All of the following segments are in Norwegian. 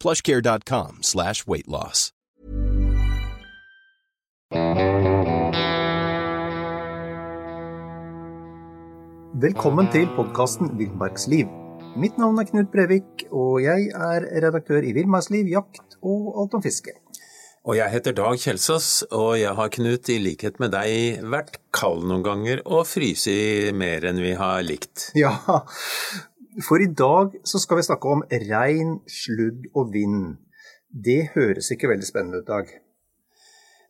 plushcare.com slash weight loss. Velkommen til podkasten Villmarksliv. Mitt navn er Knut Brevik, og jeg er redaktør i Villmarksliv, jakt og alt om fiske. Og jeg heter Dag Kjelsås, og jeg har, Knut, i likhet med deg, vært kald noen ganger og fryst mer enn vi har likt. Ja, for i dag så skal vi snakke om regn, sludd og vind. Det høres ikke veldig spennende ut, Dag.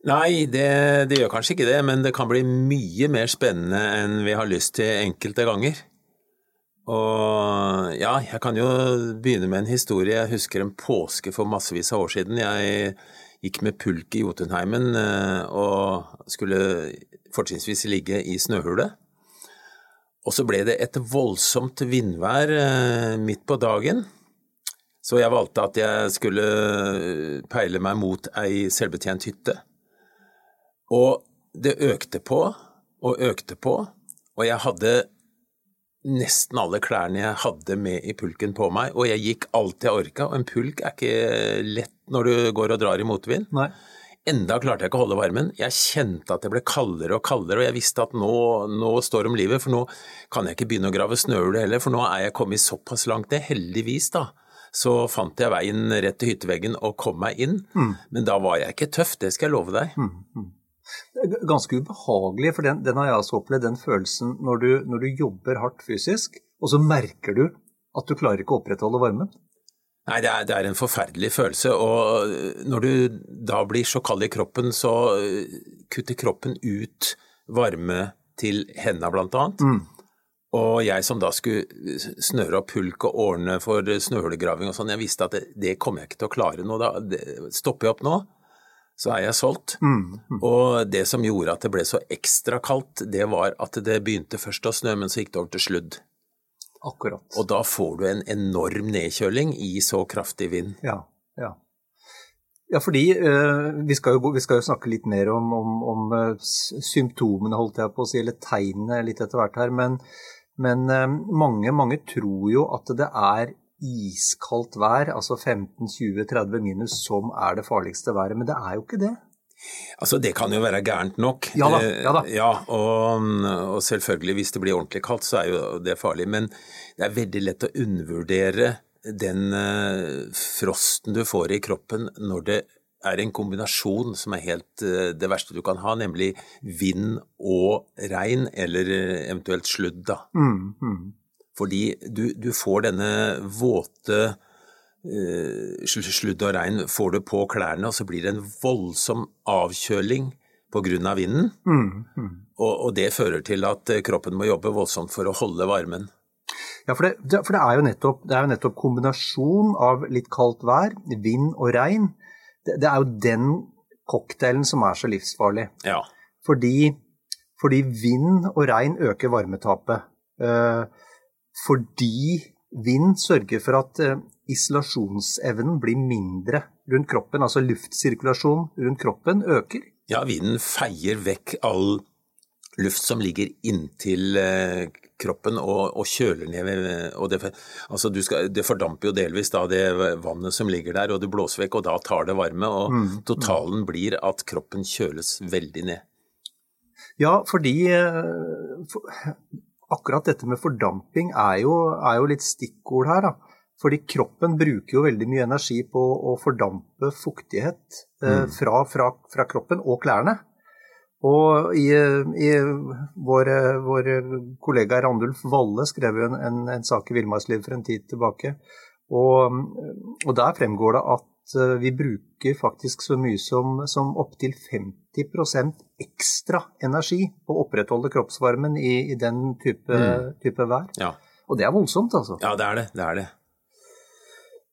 Nei, det, det, gjør kanskje ikke det, men det kan bli mye mer spennende enn vi har lyst til enkelte ganger. Og ja, jeg kan jo begynne med en historie. Jeg husker en påske for massevis av år siden. Jeg gikk med pulk i Jotunheimen eh, og skulle fortrinnsvis ligge i snøhule. Og så ble det et voldsomt vindvær eh, midt på dagen, så jeg valgte at jeg skulle peile meg mot ei selvbetjent hytte. Og det økte på og økte på, og jeg hadde nesten alle klærne jeg hadde med i pulken på meg, og jeg gikk alt jeg orka, og en pulk er ikke lett når du går og drar i motvind. Nei. Enda klarte jeg ikke å holde varmen. Jeg kjente at det ble kaldere og kaldere, og jeg visste at nå, nå står om livet, for nå kan jeg ikke begynne å grave snøhule heller, for nå er jeg kommet såpass langt ned, heldigvis, da. Så fant jeg veien rett til hytteveggen og kom meg inn, mm. men da var jeg ikke tøff, det skal jeg love deg. Mm. mm ganske ubehagelig, for den, den, har jeg også opplevd, den følelsen når du, når du, jobber hardt fysisk, og så merker du at du klarer ikke å opprettholde varmen. Nei, det er, det er en forferdelig følelse, og når du da blir så kald i kroppen, så kutter kroppen ut varme til henda, blant annet. Mm. Og jeg som da skulle snøre opp hulk og ordne for snøhulegraving og sånn, jeg visste at det, det kommer jeg ikke til å klare nå. Da det, stopper jeg opp nå, så er jeg solgt. Mm, mm. Og det som gjorde at det ble så ekstra kaldt, det var at det begynte først å snø, men så gikk det over til sludd. Akkurat. Og da får du en enorm nedkjøling i så kraftig vind. Ja, ja. ja fordi uh, vi, skal jo, vi, skal jo, snakke litt mer om, om, om uh, symptomene, holdt jeg på å si, eller tegnene litt etter hvert her. Men, men uh, mange, mange tror jo at det er iskaldt vær, altså 15-20-30 minus, som er det farligste været. Men det er jo ikke det. Altså Det kan jo være gærent nok. Ja da. Ja, da. Eh, ja og, og, selvfølgelig, hvis det blir ordentlig kaldt, så er jo det farlig. Men det er veldig lett å undervurdere den uh, frosten du får i kroppen når det er en kombinasjon som er helt uh, det verste du kan ha, nemlig vind og regn, eller eventuelt sludd. da. Mm, mm. Fordi du, du får denne våte sludd og regn får du på klærne, og så blir det en voldsom avkjøling pga. vinden. Mm, mm. Og, og, det fører til at eh, kroppen må jobbe voldsomt for å holde varmen. Ja, for, det, for det, er jo nettopp, det er jo nettopp kombinasjon av litt kaldt vær, vind og regn. Det, det er jo den cocktailen som er så livsfarlig. Ja. Fordi, fordi vind og regn øker varmetapet. Uh, fordi vind sørger for at eh, isolasjonsevnen blir mindre rundt kroppen, altså luftsirkulasjon rundt kroppen øker. Ja, vinden feier vekk all luft som ligger inntil eh, kroppen og, og kjøler ned og det, altså skal, det, fordamper jo delvis da det vannet som ligger der, og det blåser vekk, og da tar det varme. og mm. Totalen blir at kroppen kjøles veldig ned. Ja, fordi eh, akkurat dette med fordamping er jo, er jo litt stikkord her. Da. Fordi kroppen bruker jo veldig mye energi på å fordampe fuktighet eh, Mm. fra, fra, fra kroppen og klærne. Og i, i vår, vår kollega Randulf Valle skrev jo en, en, en sak i Villmarksliv for en tid tilbake. Og, og der fremgår det at eh, vi bruker faktisk så mye som, som opptil 50% ekstra energi på å opprettholde kroppsvarmen i, i den type, Mm. type vær. Ja. Og det er voldsomt, altså. ja, det er det. Det er det.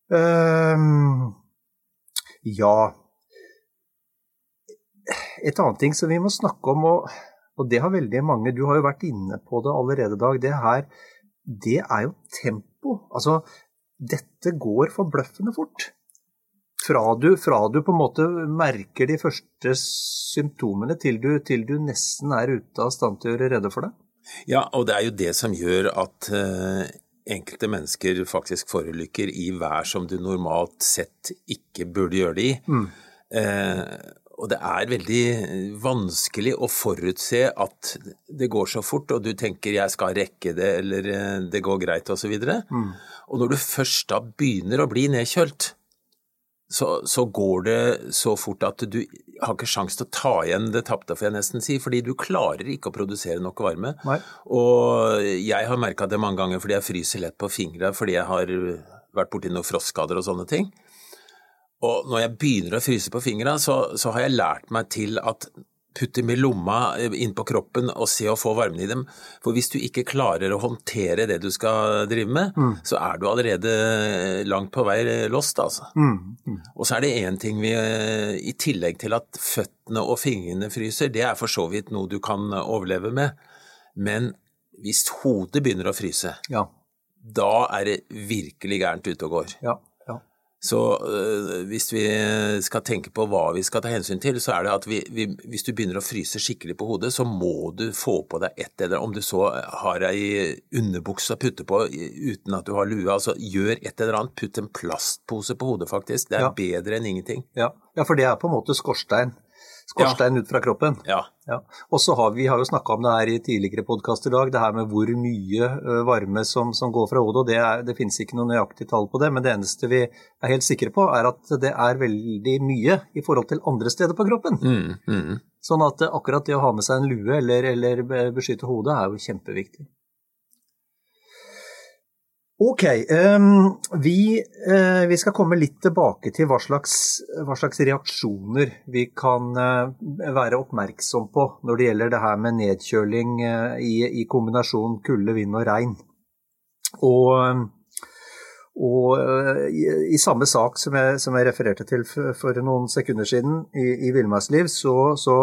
Um, ja Et annet ting som vi må snakke om, og, og det har veldig mange Du har jo vært inne på det allerede, Dag. Det her, det er jo tempo. Altså, dette går forbløffende fort. Fra du, fra du på en måte merker de første symptomene til du, til du nesten er ute av stand til å gjøre rede for det. Ja, og det er jo det som gjør at eh, enkelte mennesker faktisk forulykker i vær som du normalt sett ikke burde gjøre det i. Mm. Eh, og det er veldig vanskelig å forutse at det går så fort, og du tenker 'jeg skal rekke det', eller eh, 'det går greit', osv. Mm. Og når du først da begynner å bli nedkjølt, så, så går det så fort at du har ikke sjans til å ta igjen det tapte, får jeg nesten si, fordi du klarer ikke å produsere nok varme. Nei. Og jeg har merka det mange ganger fordi jeg fryser lett på fingra fordi jeg har vært borti noen frostskader og sånne ting. Og når jeg begynner å fryse på fingra, så, så har jeg lært meg til at putte dem i lomma inn på kroppen og se å få varmen i dem. For hvis du ikke klarer å håndtere det du skal drive med, så er du allerede langt på vei lost, altså. Mm. Mm. Og så er det én ting vi I tillegg til at føttene og fingrene fryser, det er for så vidt noe du kan overleve med. Men hvis hodet begynner å fryse, Ja. da er det virkelig gærent ute og går. Ja. Så øh, hvis vi skal tenke på hva vi skal ta hensyn til, så er det at vi, vi, hvis du begynner å fryse skikkelig på hodet, så må du få på deg et eller Om du så har ei underbukse å putte på uten at du har lue, altså gjør et eller annet. Putt en plastpose på hodet, faktisk. Det er Ja. bedre enn ingenting. Ja. ja, for det er på en måte skorstein. Skorstein ut fra kroppen. Ja. Ja. Og så har vi har jo snakka om det her i tidligere podkast i dag, det her med hvor mye varme som, som går fra hodet. og Det, er, det finnes ikke noe nøyaktig tall på det, men det eneste vi er helt sikre på, er at det er veldig mye i forhold til andre steder på kroppen. Mm, mm. Sånn at akkurat det å ha med seg en lue eller, eller beskytte hodet er jo kjempeviktig. Ok, um, vi, uh, vi skal komme litt tilbake til hva slags, hva slags reaksjoner vi kan uh, være oppmerksom på når det gjelder det her med nedkjøling uh, i, i kombinasjon kulde, vind og regn. Og, og i, i samme sak som jeg, som jeg refererte til for, for noen sekunder siden i, i Villmarksliv, så, så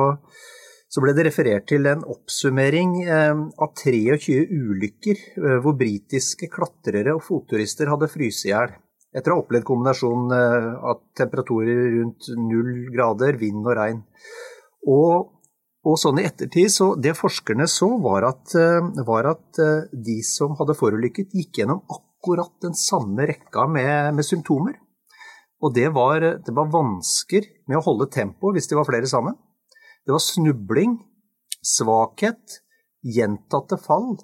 så ble det referert til en oppsummering eh, av 23 ulykker eh, hvor britiske klatrere og fotturister hadde fryst i hjel etter å ha opplevd kombinasjonen eh, av temperaturer rundt null grader, vind og regn. Og, og sånn i ettertid, så det forskerne så, var at, var at de som hadde forulykket, gikk gjennom akkurat den samme rekka med, med symptomer. Og det var, det var vansker med å holde tempoet hvis de var flere sammen. Det var snubling, svakhet, gjentatte fall,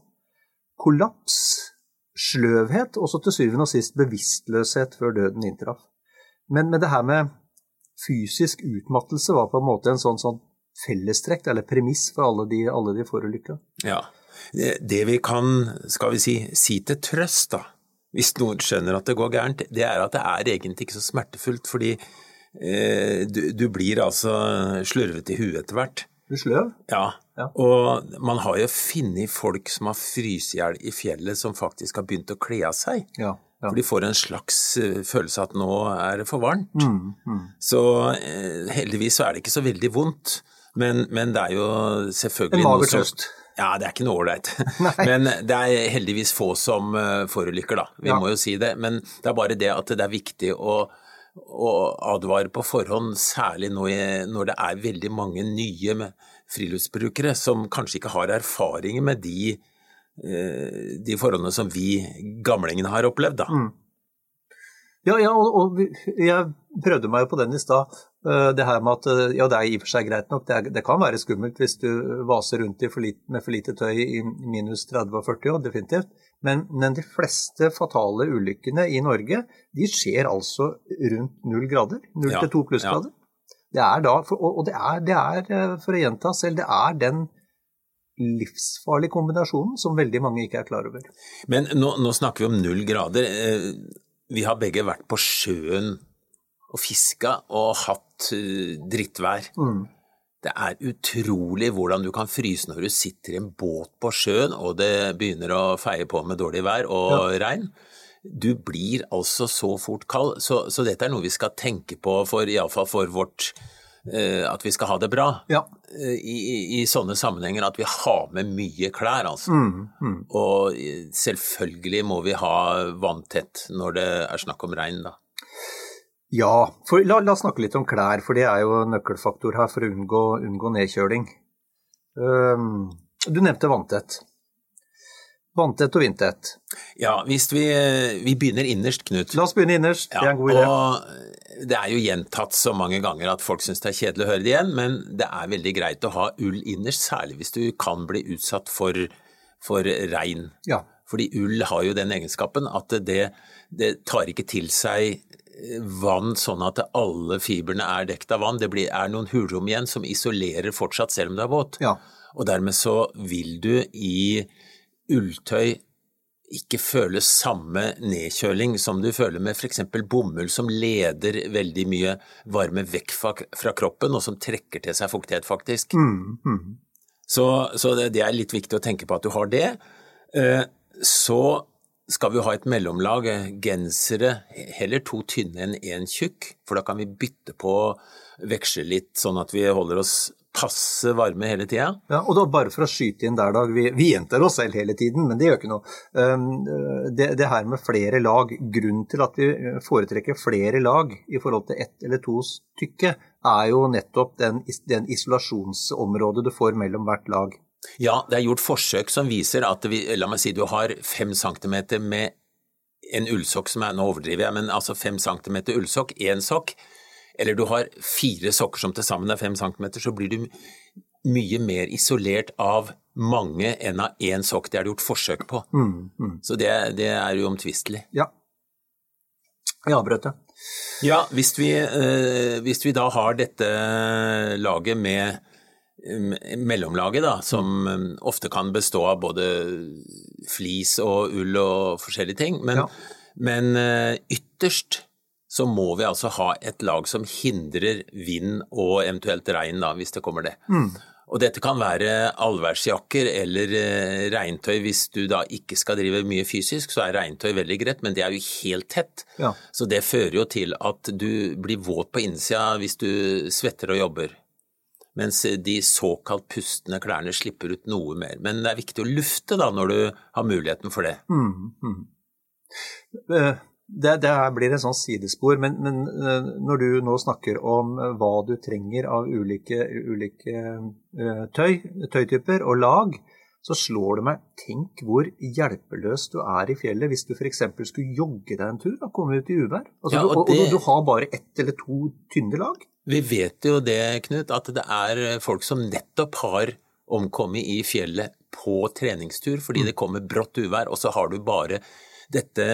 kollaps, sløvhet og så til syvende og sist bevisstløshet før døden inntraff. Men, men det her med fysisk utmattelse var på en måte en sånn, sånn fellestrekk, eller premiss for alle de, alle de forulykka. Ja. Det, det vi kan, skal vi si, si til trøst, da, hvis noen skjønner at det går gærent, det er at det er egentlig ikke så smertefullt, fordi du, du blir altså slurvet i huet etter hvert. Du sløv? Ja. Ja. Og man har jo funnet folk som har fryst i hjel i fjellet, som faktisk har begynt å kle av seg. Ja. ja. For de får en slags eh, følelse at nå er det for varmt. Mm, mm. Så eh, heldigvis så er det ikke så veldig vondt. Men, men det er jo selvfølgelig En mager noe trøst. Ja, det er ikke noe ålreit. Men det er heldigvis få som forulykker, da. Vi Ja. må jo si det. Men det er bare det at det er viktig å, å advare på forhånd, særlig nå når det er veldig mange nye friluftsbrukere som kanskje ikke har erfaringer med de, eh, de forholdene som vi gamlingene har opplevd, da. Mm. Ja, ja og, og jeg prøvde meg på den i stad. Eh, det her med at eh, ja, det er i og for seg greit nok, det, er, det kan være skummelt hvis du vaser rundt for lite, med for lite tøy i minus 30 og 40 år, definitivt. Men, men, de fleste fatale ulykkene i Norge de skjer altså rundt null grader. Null til to plussgrader. Ja. Det er da, og det er, det er, eh, for å gjenta selv, det er den livsfarlige kombinasjonen som veldig mange ikke er klar over. Men nå, nå snakker vi om null grader. Vi har begge vært på sjøen og fiska og hatt uh, drittvær. Mm. Det er utrolig hvordan du kan fryse når du sitter i en båt på sjøen og det begynner å feie på med dårlig vær og ja. regn. Du blir altså så fort kald. Så, så, dette er noe vi skal tenke på for iallfall for vårt uh, At vi skal ha det bra. Ja. Uh, i, i, I, sånne sammenhenger at vi har med mye klær, altså. Mm, mm. Og selvfølgelig må vi ha vanntett når det er snakk om regn, da. Ja, for la, oss snakke litt om klær, for det er jo nøkkelfaktor her for å unngå, unngå nedkjøling. Um, du nevnte vanntett. Vanntett og vindtett. Ja, hvis vi, vi, begynner innerst, Knut. La oss begynne innerst, ja, det er en god idé. Og det er jo gjentatt så mange ganger at folk syns det er kjedelig å høre det igjen, men det er veldig greit å ha ull innerst, særlig hvis du kan bli utsatt for, for regn. Ja. Fordi ull har jo den egenskapen at det, det tar ikke til seg vann sånn at alle fibrene er dekt av vann. Det blir, er noen hulrom igjen som isolerer fortsatt selv om det er våt. Ja. Og dermed så vil du i ulltøy ikke føle samme nedkjøling som du føler med f.eks. bomull, som leder veldig mye varme vekk fra, kroppen, og som trekker til seg fuktighet, faktisk. Mm, mm. Så, så det, det, er litt viktig å tenke på at du har det. Eh, så skal vi ha et mellomlag, gensere, heller to tynne enn én tjukk, for da kan vi bytte på veksle litt, sånn at vi holder oss passe varme hele tida. Ja, og da bare for å skyte inn der, Dag. Vi, vi gjentar oss selv hele tiden, men det gjør ikke noe. Um, det, det, her med flere lag, grunnen til at vi foretrekker flere lag i forhold til ett eller to stykke, er jo nettopp den, den isolasjonsområdet du får mellom hvert lag. Ja, det er gjort forsøk som viser at vi, la meg si du har fem centimeter med en ullsokk som er, nå overdriver jeg, men altså fem centimeter ullsokk, én sokk, eller du har fire sokker som til sammen er fem centimeter, så blir du mye mer isolert av mange enn av én sokk. Det er det gjort forsøk på. Mm, mm. Så det, det er uomtvistelig. Ja. Jeg avbrøt det. Ja, hvis vi, øh, hvis vi da har dette laget med mellomlaget, da, som um, ofte kan bestå av både flis og ull og forskjellige ting. Men, ja. men uh, ytterst så må vi altså ha et lag som hindrer vind og eventuelt regn, da, hvis det kommer det. Mm. Og dette kan være allværsjakker eller uh, regntøy. Hvis du da ikke skal drive mye fysisk, så er regntøy veldig greit, men det er jo helt tett. Ja. Så det fører jo til at du blir våt på innsida hvis du svetter og jobber mens de såkalt pustende klærne slipper ut noe mer. Men det er viktig å lufte da, når du har muligheten for det. Mm, mm. Eh, det, det blir et sånt sidespor, men, men, eh, når du nå snakker om eh, hva du trenger av ulike, ulike tøy, tøytyper og lag, så slår det meg Tenk hvor hjelpeløs du er i fjellet hvis du f.eks. skulle jogge deg en tur og komme ut i uvær. Altså, ja, og, og, og, du har bare ett eller to tynne lag. Vi vet jo det, Knut, at det er folk som nettopp har omkommet i fjellet på treningstur fordi det kommer brått uvær, og så har du bare dette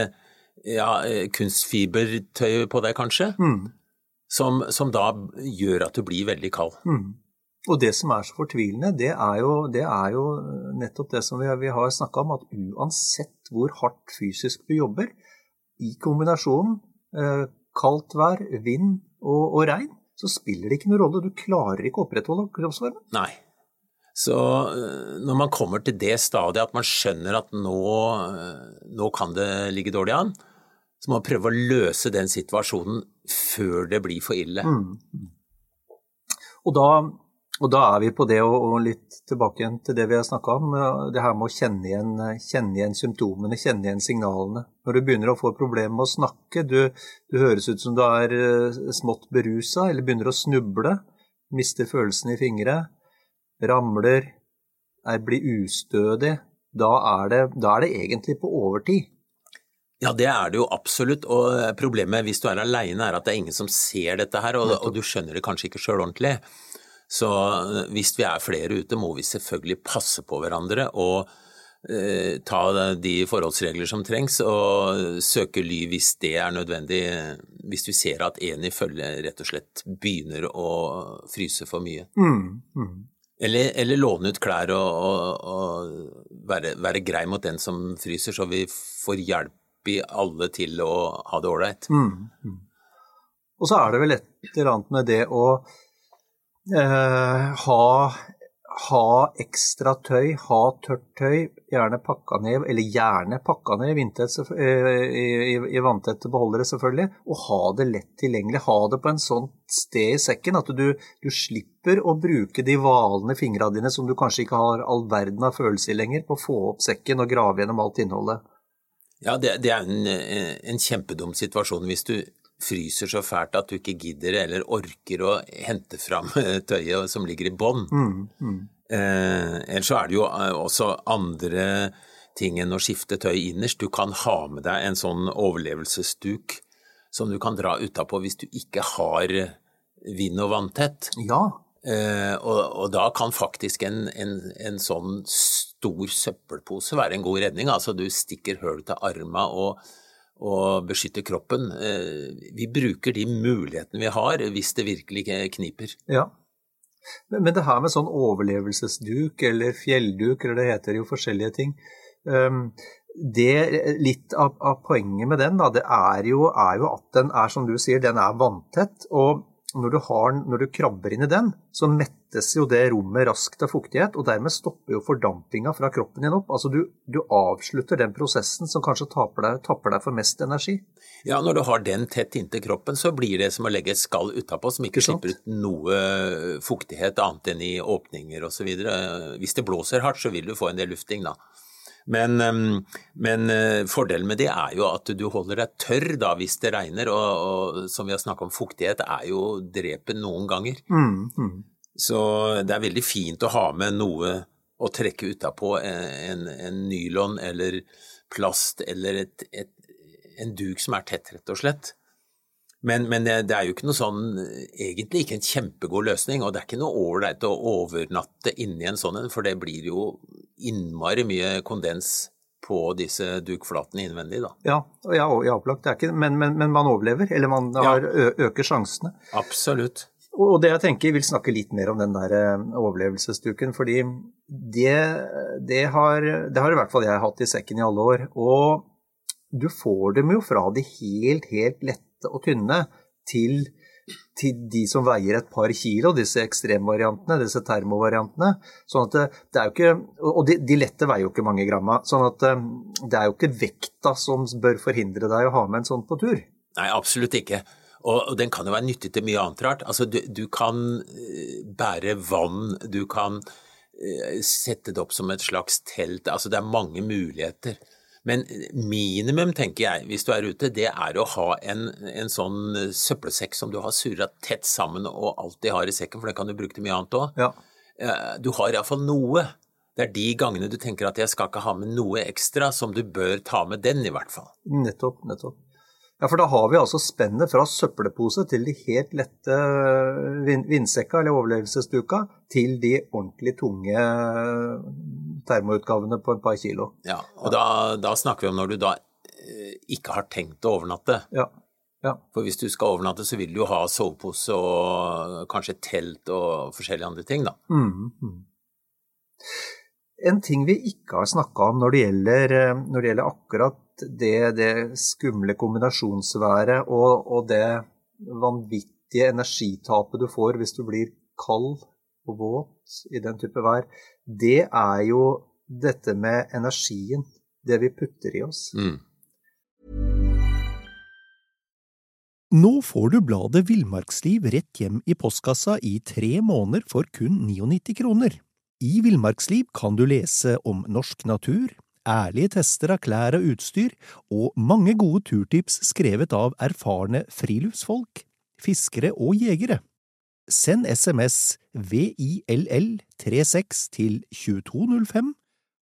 ja, kunstfibertøyet på deg, kanskje, mm. som, som, da gjør at du blir veldig kald. Mm. Og det som er så fortvilende, det er jo, det er jo nettopp det som vi, vi har snakka om, at uansett hvor hardt fysisk du jobber, i kombinasjonen eh, kaldt vær, vind og, og regn, så spiller det ikke noen rolle. Du klarer ikke å opprettholde kroppsvarmen. Nei. Så øh, når man kommer til det stadiet at man skjønner at nå, øh, nå kan det ligge dårlig an, så må man prøve å løse den situasjonen før det blir for ille. Mm. Og da og da er vi på det, og litt tilbake igjen til det vi har snakka om. Det her med å kjenne igjen, kjenne igjen, symptomene, kjenne igjen signalene. Når du begynner å få problemer med å snakke, du, du høres ut som du er eh, smått berusa, eller begynner å snuble, mister følelsen i fingre, ramler, er, blir ustødig, da er, det, da er det egentlig på overtid. Ja, det er det jo absolutt, og problemet hvis du er aleine er at det er ingen som ser dette her, og, og du skjønner det kanskje ikke sjøl ordentlig. Så hvis vi er flere ute, må vi selvfølgelig passe på hverandre og eh, ta de forholdsregler som trengs, og søke ly hvis det er nødvendig. Hvis vi ser at en i følget rett og slett begynner å fryse for mye. Mm, mm. Eller, eller, låne ut klær og, og, og være, være, grei mot den som fryser, så vi får hjelp i alle til å ha det ålreit. Mm, mm. Og så er det vel et eller annet med det å eh, ha, ha, ekstra tøy, ha tørt tøy, gjerne pakka ned, eller gjerne pakka ned eh, i, i, i vanntette beholdere, selvfølgelig, og ha det lett tilgjengelig. Ha det på en sånn sted i sekken at du, du slipper å bruke de valende fingra dine som du kanskje ikke har all verden av følelse i lenger, på å få opp sekken og grave gjennom alt innholdet. Ja, det, det er en, en, kjempedum situasjon hvis du fryser så fælt at du ikke gidder eller orker å hente fram tøyet som ligger i bånn. Mm, mm. eh, ellers så er det jo eh, også andre ting enn å skifte tøy innerst. Du kan ha med deg en sånn overlevelsesduk som du kan dra utapå hvis du ikke har vind- og vanntett. Ja. Eh, og, og, da kan faktisk en, en, en sånn stor søppelpose være en god redning. Altså du stikker høl til arma og, og beskytte kroppen. Eh, vi bruker de mulighetene vi har hvis det virkelig kniper. Ja. Men det her med sånn overlevelsesduk eller fjellduk, eller det heter jo forskjellige ting ehm, det, Litt av, av poenget med den da, det er jo, er jo, at den er, som du sier, den er vanntett. og når du, har, når du, krabber inn i den, så mettes jo det rommet raskt av fuktighet, og dermed stopper jo fordampinga fra kroppen din opp. Altså du, du avslutter den prosessen som kanskje tapper deg, tapper deg, for mest energi. Ja, når du har den tett inntil kroppen, så blir det som å legge et skall utapå som ikke slipper ut noe fuktighet annet enn i åpninger osv. Hvis det blåser hardt, så vil du få en del lufting, da. Men, men, eh, fordelen med det er jo at du holder deg tørr da hvis det regner, og, og som vi har snakket om, fuktighet er jo drepen noen ganger. Mm, mm. Så det er veldig fint å ha med noe å trekke utapå, en, en nylon eller plast eller et, et, en duk som er tett, rett og slett. Men, men, det er jo ikke noe sånn, egentlig ikke en kjempegod løsning, og det er ikke noe ålreit å overnatte inni en sånn en, for det blir jo innmari mye kondens på disse dukflatene innvendig. Da. Ja, ja, ja opplagt. Ikke, men, men, men, man overlever, eller man har, ja. øker sjansene. Absolutt. Og det jeg tenker, jeg vil snakke litt mer om den der overlevelsesduken. fordi det, det, har, det har i hvert fall jeg hatt i sekken i alle år. Og du får dem jo fra de helt, helt lette og tynne til til de som veier et par kilo, disse ekstremvariantene, disse termovariantene. Sånn at det, det er jo ikke, Og de, de, lette veier jo ikke mange gramma. sånn at eh, det er jo ikke vekta som bør forhindre deg å ha med en sånn på tur. Nei, absolutt ikke. Og, den kan jo være nyttig til mye annet rart. Altså, du, du kan eh, bære vann, du kan sette det opp som et slags telt. Altså, det er mange muligheter. Men minimum, tenker jeg, hvis du er ute, det er å ha en, en sånn søppelsekk som du har surra tett sammen og alltid har i sekken, for den kan du bruke til mye annet òg. Ja. Du har iallfall noe. Det er de gangene du tenker at jeg skal ikke ha med noe ekstra, som du bør ta med den, i hvert fall. Nettopp, nettopp. Ja, for da har vi altså spennet fra søppelpose til de helt lette vindsekka eller overlevelsesduka, til de ordentlig tunge termoutgavene på et par kilo. Ja, og da, da, snakker vi om når du da eh, ikke har tenkt å overnatte. Ja. Ja. For hvis du skal overnatte, så vil du jo ha sovepose og kanskje telt og forskjellige andre ting, da. Mm, mm. En ting vi ikke har snakka om når det, gjelder, eh, når det gjelder akkurat det, det skumle kombinasjonsværet og, og, det vanvittige energitapet du får hvis du blir kald og våt i den type vær, det er jo dette med energien. Det vi putter i oss. Mm. Nå får du bladet Villmarksliv rett hjem i postkassa i tre måneder for kun 99 kroner. I Villmarksliv kan du lese om norsk natur, ærlige tester av klær og utstyr, og mange gode turtips skrevet av erfarne friluftsfolk, fiskere og jegere. Send SMS VILL36 til 2205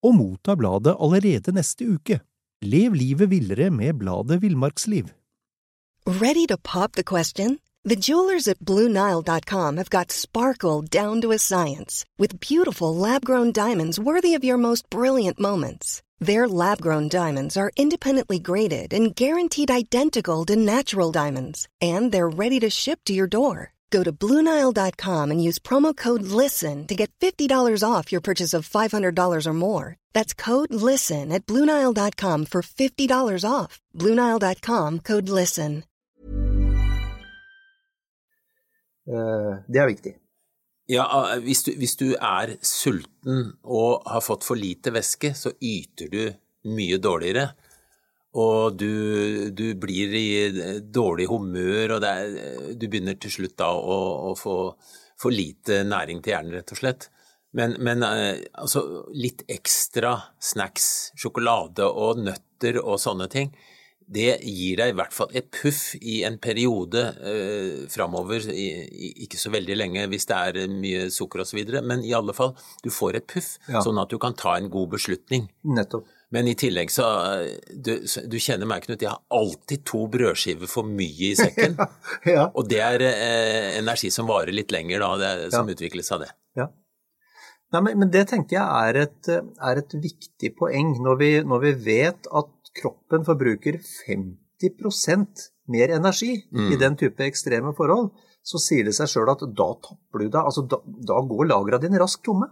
og motta bladet allerede neste uke. Lev livet villere med bladet Villmarksliv. Ready to pop the question? The jewelers at BlueNile.com have got sparkle down to a science with beautiful lab grown diamonds worthy of your most brilliant moments. Their lab grown diamonds are independently graded and guaranteed identical to natural diamonds, and they're ready to ship to your door. Go to BlueNile.com and use promo code LISTEN to get $50 off your purchase of $500 or more. That's code LISTEN at BlueNile.com for $50 off. BlueNile.com code LISTEN. Uh, Det er viktig. Ja, eh, hvis du, hvis du er sulten og har fått for lite væske, så yter du mye dårligere. Og du, du blir i dårlig humør, og er, du begynner til slutt da å, å få for lite næring til hjernen, rett og slett. Men, men eh, altså, litt ekstra snacks, sjokolade og nøtter og sånne ting, det gir deg i hvert fall et puff i en periode eh, framover, ikke så veldig lenge hvis det er mye sukker osv., men i alle fall, du får et puff, Ja. sånn at du kan ta en god beslutning. Nettopp. Men i tillegg så Du, du kjenner meg, Knut, jeg har alltid to brødskiver for mye i sekken. Ja. Og det er eh, energi som varer litt lenger, da, det, som Ja. utvikles av det. ja. Nei, men, men det tenker jeg er et, er et viktig poeng når vi, når vi vet at kroppen forbruker 50% mer energi i den type ekstreme forhold. Så sier det seg sjøl at da tapper du deg. Altså da, da går lagra dine raskt tomme.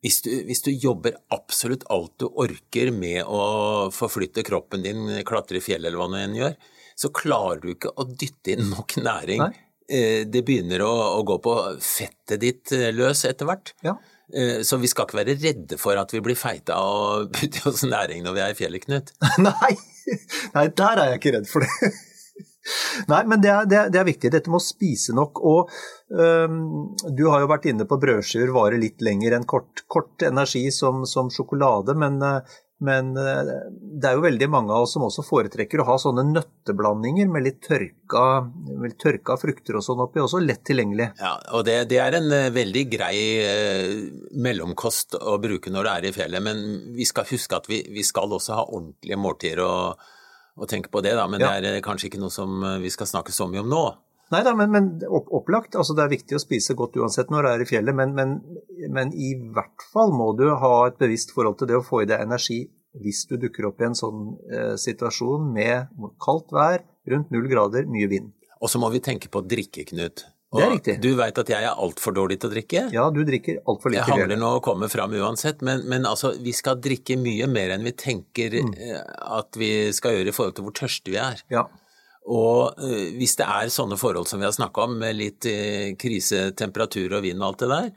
Hvis du, hvis du jobber absolutt alt du orker med å forflytte kroppen din, klatre i fjell eller hva du enn gjør, så klarer du ikke å dytte inn nok næring. Eh, Det begynner å, å gå på fettet ditt eh, løs etter hvert. Ja. Eh, Så vi skal ikke være redde for at vi blir feita og putter i oss næring når vi er i fjellet, Knut. Nei, nei, der er jeg ikke redd for det. Nei, men det er, det, er, det er viktig. Dette med å spise nok. Og øhm, du har jo vært inne på brødskiver varer litt lenger enn kort, kort energi som, som sjokolade, men, øh, men øh, det er jo veldig mange av oss som også foretrekker å ha sånne nøtteblandinger med litt tørka, med litt tørka frukter og sånn oppi, også lett tilgjengelig. Ja, og det, det er en eh, veldig grei eh, mellomkost å bruke når du er i fjellet, men vi skal huske at vi, vi skal også ha ordentlige måltider og, og tenke på det, da. Men Ja. det er eh, kanskje ikke noe som eh, vi skal snakke så mye om nå. Nei da, men, men opp, opplagt. Altså det er viktig å spise godt uansett når det er i fjellet, men, men, men i hvert fall må du ha et bevisst forhold til det å få i deg energi hvis du dukker opp i en sånn eh, situasjon med kaldt vær, rundt null grader, mye vind. Og så må vi tenke på drikke, Knut. Det er riktig. Du veit at jeg er altfor dårlig til å drikke. Ja, du drikker altfor lite Jeg handler nå og kommer fram uansett, men, men altså, vi skal drikke mye mer enn vi tenker Mm. eh, at vi skal gjøre i forhold til hvor tørste vi er. Ja, Og eh, hvis det er sånne forhold som vi har snakka om, med litt krise, krisetemperatur og vind og alt det der,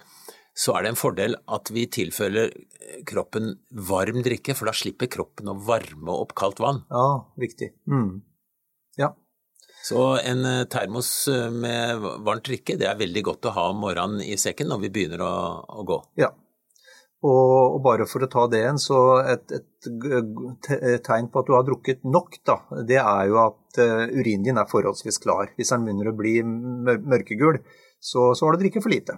så er det en fordel at vi tilfører eh, kroppen varm drikke, for da slipper kroppen å varme opp kaldt vann. ja viktig. Mm. Så en eh, termos eh, med varmt drikke, det er veldig godt å ha om morgenen i sekken når vi begynner å, å gå. ja. Og, og bare for å ta det igjen, så et, et te- tegn på at du har drukket nok, da, det er jo at urinen din er forholdsvis klar. Hvis den begynner å bli mørkegul, så, så har du drikket for lite.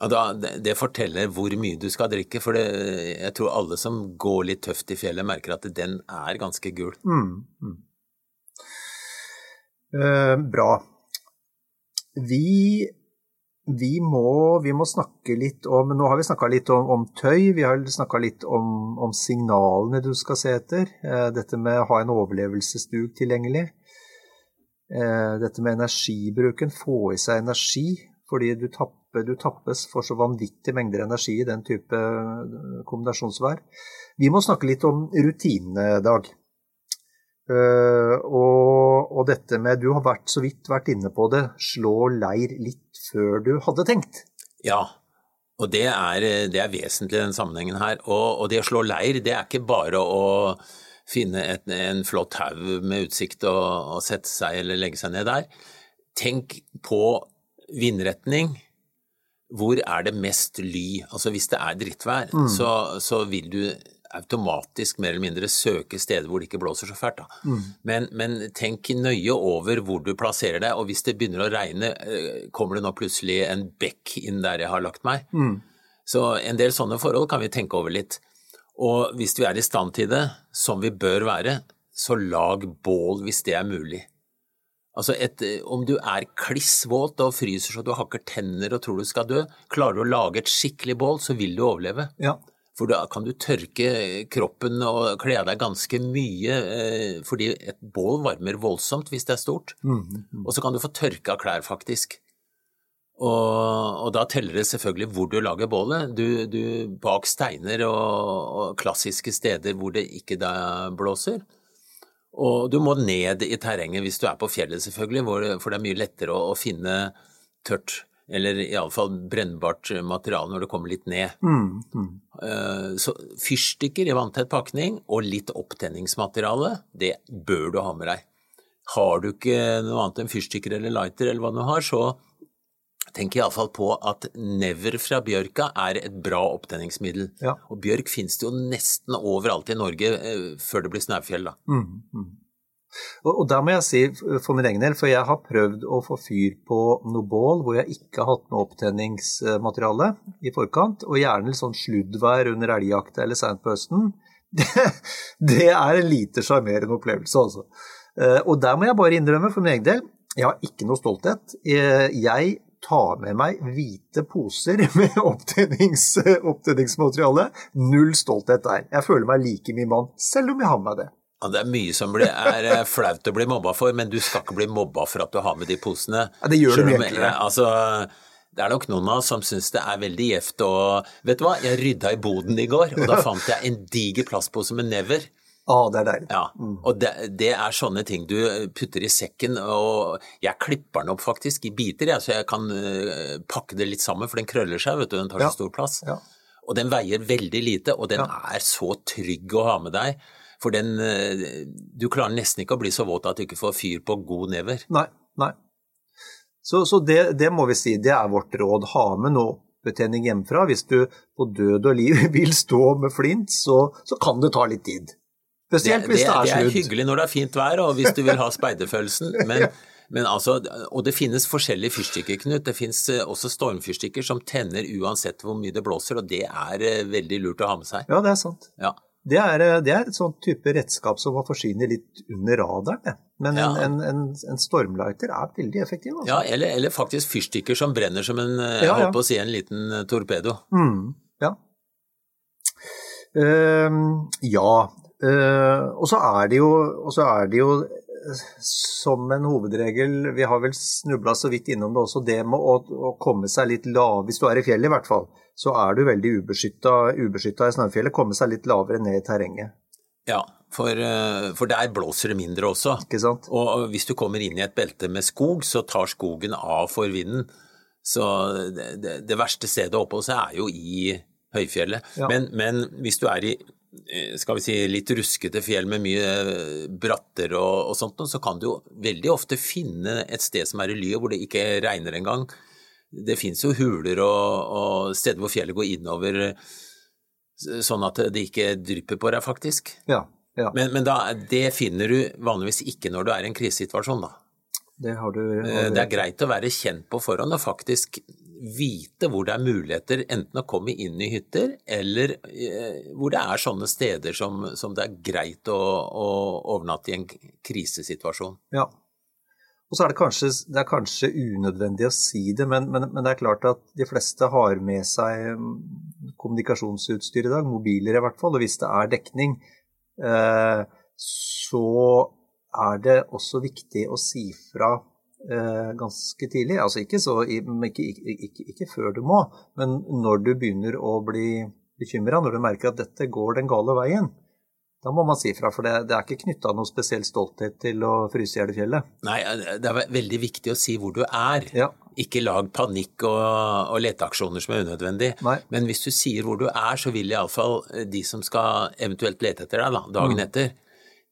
Ja, da, det, det forteller hvor mye du skal drikke, for det, jeg tror alle som går litt tøft i fjellet, merker at den er ganske gul. Mm. Mm. Eh, bra. Vi, vi, må, vi må snakke litt om Nå har vi snakka litt om, om tøy, vi har snakka litt om, om signalene du skal se etter. Eh, dette med å ha en overlevelsesdug tilgjengelig. Eh, dette med energibruken, få i seg energi. Fordi du, tapper, du tappes for så vanvittige mengder energi i den type kombinasjonsvær. Vi må snakke litt om rutinene, Dag. Uh, og, og dette med Du har vært så vidt vært inne på det. Slå leir litt før du hadde tenkt. Ja, og det er, det er vesentlig i den sammenhengen her. Og, og det å slå leir, det er ikke bare å finne et, en flott haug med utsikt og, og sette seg eller legge seg ned der. Tenk på vindretning. Hvor er det mest ly? Altså hvis det er drittvær, så, så vil du automatisk mer eller mindre søke steder hvor det ikke blåser så fælt. Da. Men, men tenk nøye over hvor du plasserer deg, og hvis det begynner å regne, eh, kommer det nå plutselig en bekk inn der jeg har lagt meg. Så en del sånne forhold kan vi tenke over litt. Og hvis vi er i stand til det, som vi bør være, så lag bål hvis det er mulig. Altså et, Om du er kliss våt og fryser så du hakker tenner og tror du skal dø, klarer du å lage et skikkelig bål, så vil du overleve. Ja. For da kan du tørke kroppen og kle av deg ganske mye, eh, fordi et bål varmer voldsomt hvis det er stort. Mm, Og så kan du få tørka klær, faktisk. Og, og da teller det selvfølgelig hvor du lager bålet. Du, du, bak steiner og, og klassiske steder hvor det ikke da blåser. Og du må ned i terrenget hvis du er på fjellet, selvfølgelig, hvor, for det er mye lettere å, å finne tørt, eller iallfall brennbart materiale når det kommer litt ned. Mm, mm. Eh, Så fyrstikker i vanntett pakning og litt opptenningsmateriale, det bør du ha med deg. Har du ikke noe annet enn fyrstikker eller lighter eller hva du har, så tenk iallfall på at never fra bjørka er et bra opptenningsmiddel. Ja. Og bjørk finnes det jo nesten overalt i Norge eh, før det blir snaufjell, da. Mm, mm. Og, og der må jeg si for min egen del, for jeg har prøvd å få fyr på noe bål hvor jeg ikke har hatt med opptenningsmateriale i forkant, og gjerne litt sånn sluddvær under elgjakta eller seint på høsten. Det, det er en lite sjarmerende opplevelse, altså. Eh, Og der må jeg bare innrømme for min egen del, jeg har ikke noe stolthet. Eh, Jeg tar med meg hvite poser med opptennings, opptenningsmateriale. Null stolthet der. Jeg føler meg like mye mann, selv om jeg har med meg det. Ja, det er mye som blir, er eh, flaut å bli mobba for, men du skal ikke bli mobba for at du har med de posene. Ja, det gjør det enklere. Altså, det er nok noen av oss som syns det er veldig gjevt og Vet du hva, jeg rydda i boden i går, og da fant jeg en diger plastpose med never. Ah, det er deilig. Ja, og det, det er sånne ting du putter i sekken, og jeg klipper den opp faktisk i biter, jeg, så jeg kan øh, pakke det litt sammen, for den krøller seg, vet du, den tar Ja. så stor plass. Ja. Og den veier veldig lite, og den Ja. er så trygg å ha med deg, for den øh, Du klarer nesten ikke å bli så våt at du ikke får fyr på god never. Nei. nei. Så, så det, det må vi si, det er vårt råd. Ha med noe opptenning hjemmefra. Hvis du på død og liv vil stå med flint, så, så kan det ta litt tid. Spesielt hvis det, det er er sludd. hyggelig når det er fint vær, og hvis du vil ha speiderfølelsen. Men, men altså, og det finnes forskjellige fyrstikker, Knut. Det finnes eh, også stormfyrstikker som tenner uansett hvor mye det blåser, og det er eh, veldig lurt å ha med seg. Ja, det er sant. Ja. Det er, eh, det er et sånt type redskap som må forsvinne litt under radaren. Men en, Ja. en, en, en stormlighter er veldig effektiv. Altså. Ja, eller, eller faktisk fyrstikker som brenner som en, eh, Ja, ja. holdt på å si, en liten eh, torpedo. Mm, ja. Uh, ja. Uh, og så er det jo, er det jo som en hovedregel, vi har vel snubla så vidt innom det også, det med å, å komme seg litt lav, hvis du er i fjellet i hvert fall, så er du veldig ubeskytta, i snøfjellet, komme seg litt lavere ned i terrenget, Ja, for, eh, for der blåser det mindre også. ikke sant? Og hvis du kommer inn i et belte med skog, så tar skogen av for vinden. Så det, det, det verste stedet å oppholde seg er jo i høyfjellet. Ja. Men, men hvis du er i skal vi si, litt ruskete fjell med mye eh, bratter og, og sånt, så kan du jo veldig ofte finne et sted som er i ly, hvor det ikke regner engang. Det fins jo huler og, og steder hvor fjellet går innover, eh, sånn at det ikke drypper på deg, faktisk. Ja, ja. Men, men da, det finner du vanligvis ikke når du er i en krisesituasjon, da. det har du. Eh, Det er greit å være kjent på forhånd og faktisk vite hvor det er muligheter enten å komme inn i hytter, eller eh, hvor det er sånne steder som, som det er greit å, å overnatte i en krisesituasjon. Ja. Og så er det kanskje, det er kanskje unødvendig å si det, men, men, men det er klart at de fleste har med seg mm, kommunikasjonsutstyr i dag, mobiler i hvert fall, og hvis det er dekning, eh, så er det også viktig å si fra ganske tidlig. Altså ikke, så, ikke, ikke, ikke, før du må, men når du begynner å bli bekymra, når du merker at dette går den gale veien. Da må man si fra, for det, det er ikke knytta noe spesiell stolthet til å fryse i hjel i fjellet. Nei, det er veldig viktig å si hvor du er. Ja. Ikke lag panikk og, og leteaksjoner som er unødvendig. Nei. Men hvis du sier hvor du er, så vil iallfall de som skal eventuelt lete etter deg da, dagen Mm. etter,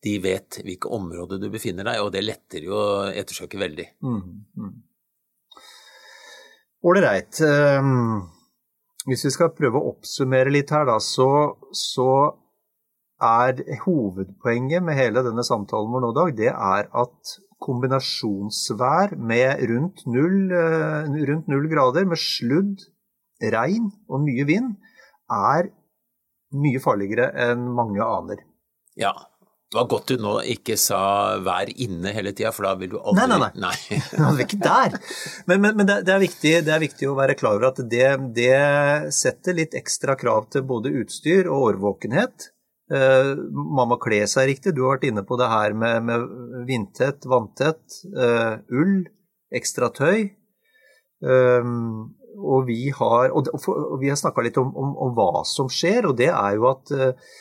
de vet hvilke områder du befinner deg, og det letter jo ettersøket veldig. Ålreit. Um, hvis vi skal prøve å oppsummere litt her, da, så, så er hovedpoenget med hele denne samtalen vår nå i dag, det er at kombinasjonsvær med rundt null, eh, rundt null grader, med sludd, regn og mye vind, er mye farligere enn mange aner. Ja. Det var godt du nå ikke sa 'vær inne' hele tida, for da vil du aldri Nei, nei, nei. det er ikke der. Men, men, men det, er viktig, det, er viktig, å være klar over at det, det setter litt ekstra krav til både utstyr og årvåkenhet. Uh, man må kle seg riktig. Du har vært inne på det her med, med vindtett, vanntett, uh, ull, ekstra tøy. Um, og vi har, og, og har snakka litt om, om, om, hva som skjer, og det er jo at uh,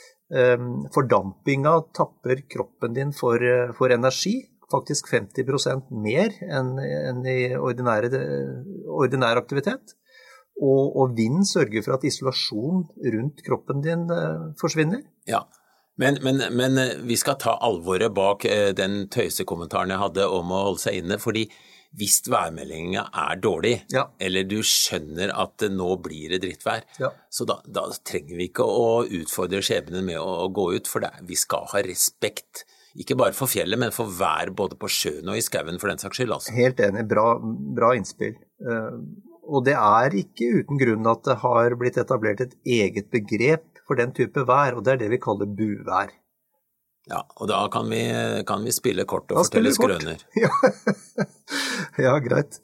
fordampinga tapper kroppen din for, eh, for energi. Faktisk 50% mer enn, enn i ordinær, ordinær aktivitet. Og, og, vind sørger for at isolasjon rundt kroppen din uh, forsvinner. Ja, men, men, men, eh, vi skal ta alvoret bak uh, den tøysekommentaren jeg hadde om å holde seg inne. fordi hvis værmeldinga er dårlig, ja. eller du skjønner at nå blir det drittvær, ja. så da, da, trenger vi ikke å utfordre skjebnen med å, å gå ut, for det, vi skal ha respekt. Ikke bare for fjellet, men for vær både på sjøen og i skauen for den saks skyld. Altså. Helt enig, bra, bra innspill. Og det er ikke uten grunn at det har blitt etablert et eget begrep for den type vær, og det er det vi kaller buvær. Ja, og da kan vi, kan vi spille kort og da fortelle skrøner. Ja. ja, greit.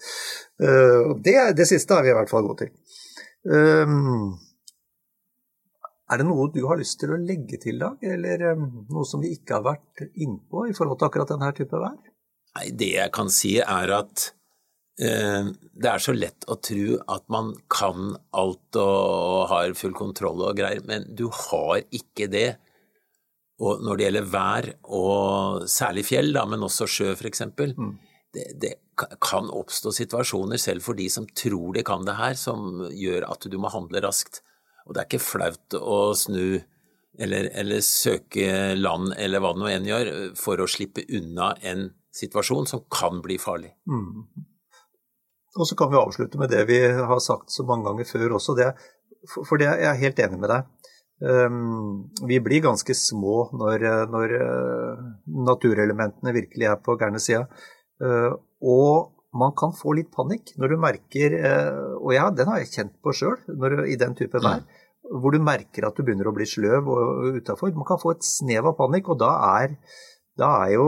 Uh, det, det, siste er vi i hvert fall gode til. Um, er det noe du har lyst til å legge til, Dag, eller um, noe som vi ikke har vært innpå i forhold til akkurat denne type vær? Nei, Det jeg kan si er at det er så lett å tro at man kan alt og har full kontroll og greier, men du har ikke det og når det gjelder vær, og særlig fjell, da, men også sjø f.eks., mm. det, det kan oppstå situasjoner, selv for de som tror de kan det her, som gjør at du må handle raskt. Og det er ikke flaut å snu eller, eller søke land, eller hva det nå enn gjør, for å slippe unna en situasjon som kan bli farlig. Mm. Og så kan vi avslutte med det vi har sagt så mange ganger før også, det, for det er jeg helt enig med deg. Ehm, vi blir ganske små når, når eh, naturelementene virkelig er på gærne sida. Eh, og man kan få litt panikk når du merker eh, Og ja, den har jeg kjent på sjøl i den type vær. Hvor du merker at du begynner å bli sløv og utafor. Man kan få et snev av panikk, og da er, da er jo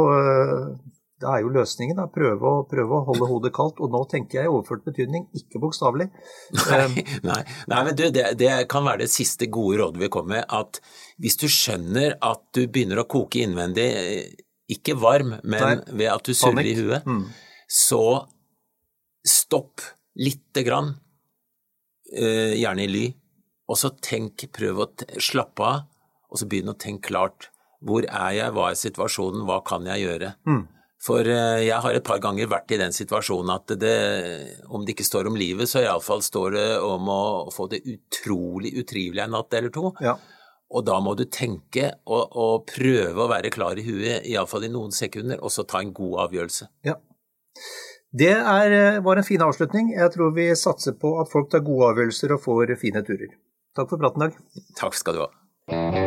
da er jo løsningen å prøve, prøve, å holde hodet kaldt. Og nå tenker jeg i overført betydning, ikke bokstavelig. Nei, nei, nei, men du, det, det, kan være det siste gode rådet vi kommer med. At hvis du skjønner at du begynner å koke innvendig, ikke varm, men nei, ved at du surrer i huet, mm. så stopp lite grann, uh, gjerne i ly, og så tenk, prøv å slappe av, og så begynn å tenke klart. Hvor er jeg, hva er situasjonen, hva kan jeg gjøre? Mm. For eh, jeg har et par ganger vært i den situasjonen at det, om det ikke står om livet, så iallfall står det om å få det utrolig utrivelig en natt eller to. Ja. Og da må du tenke og, og, prøve å være klar i huet, iallfall i noen sekunder, og så ta en god avgjørelse. Ja. Det er, eh, var en fin avslutning. Jeg tror vi satser på at folk tar gode avgjørelser og får fine turer. Takk for praten, Dag. Takk skal du ha.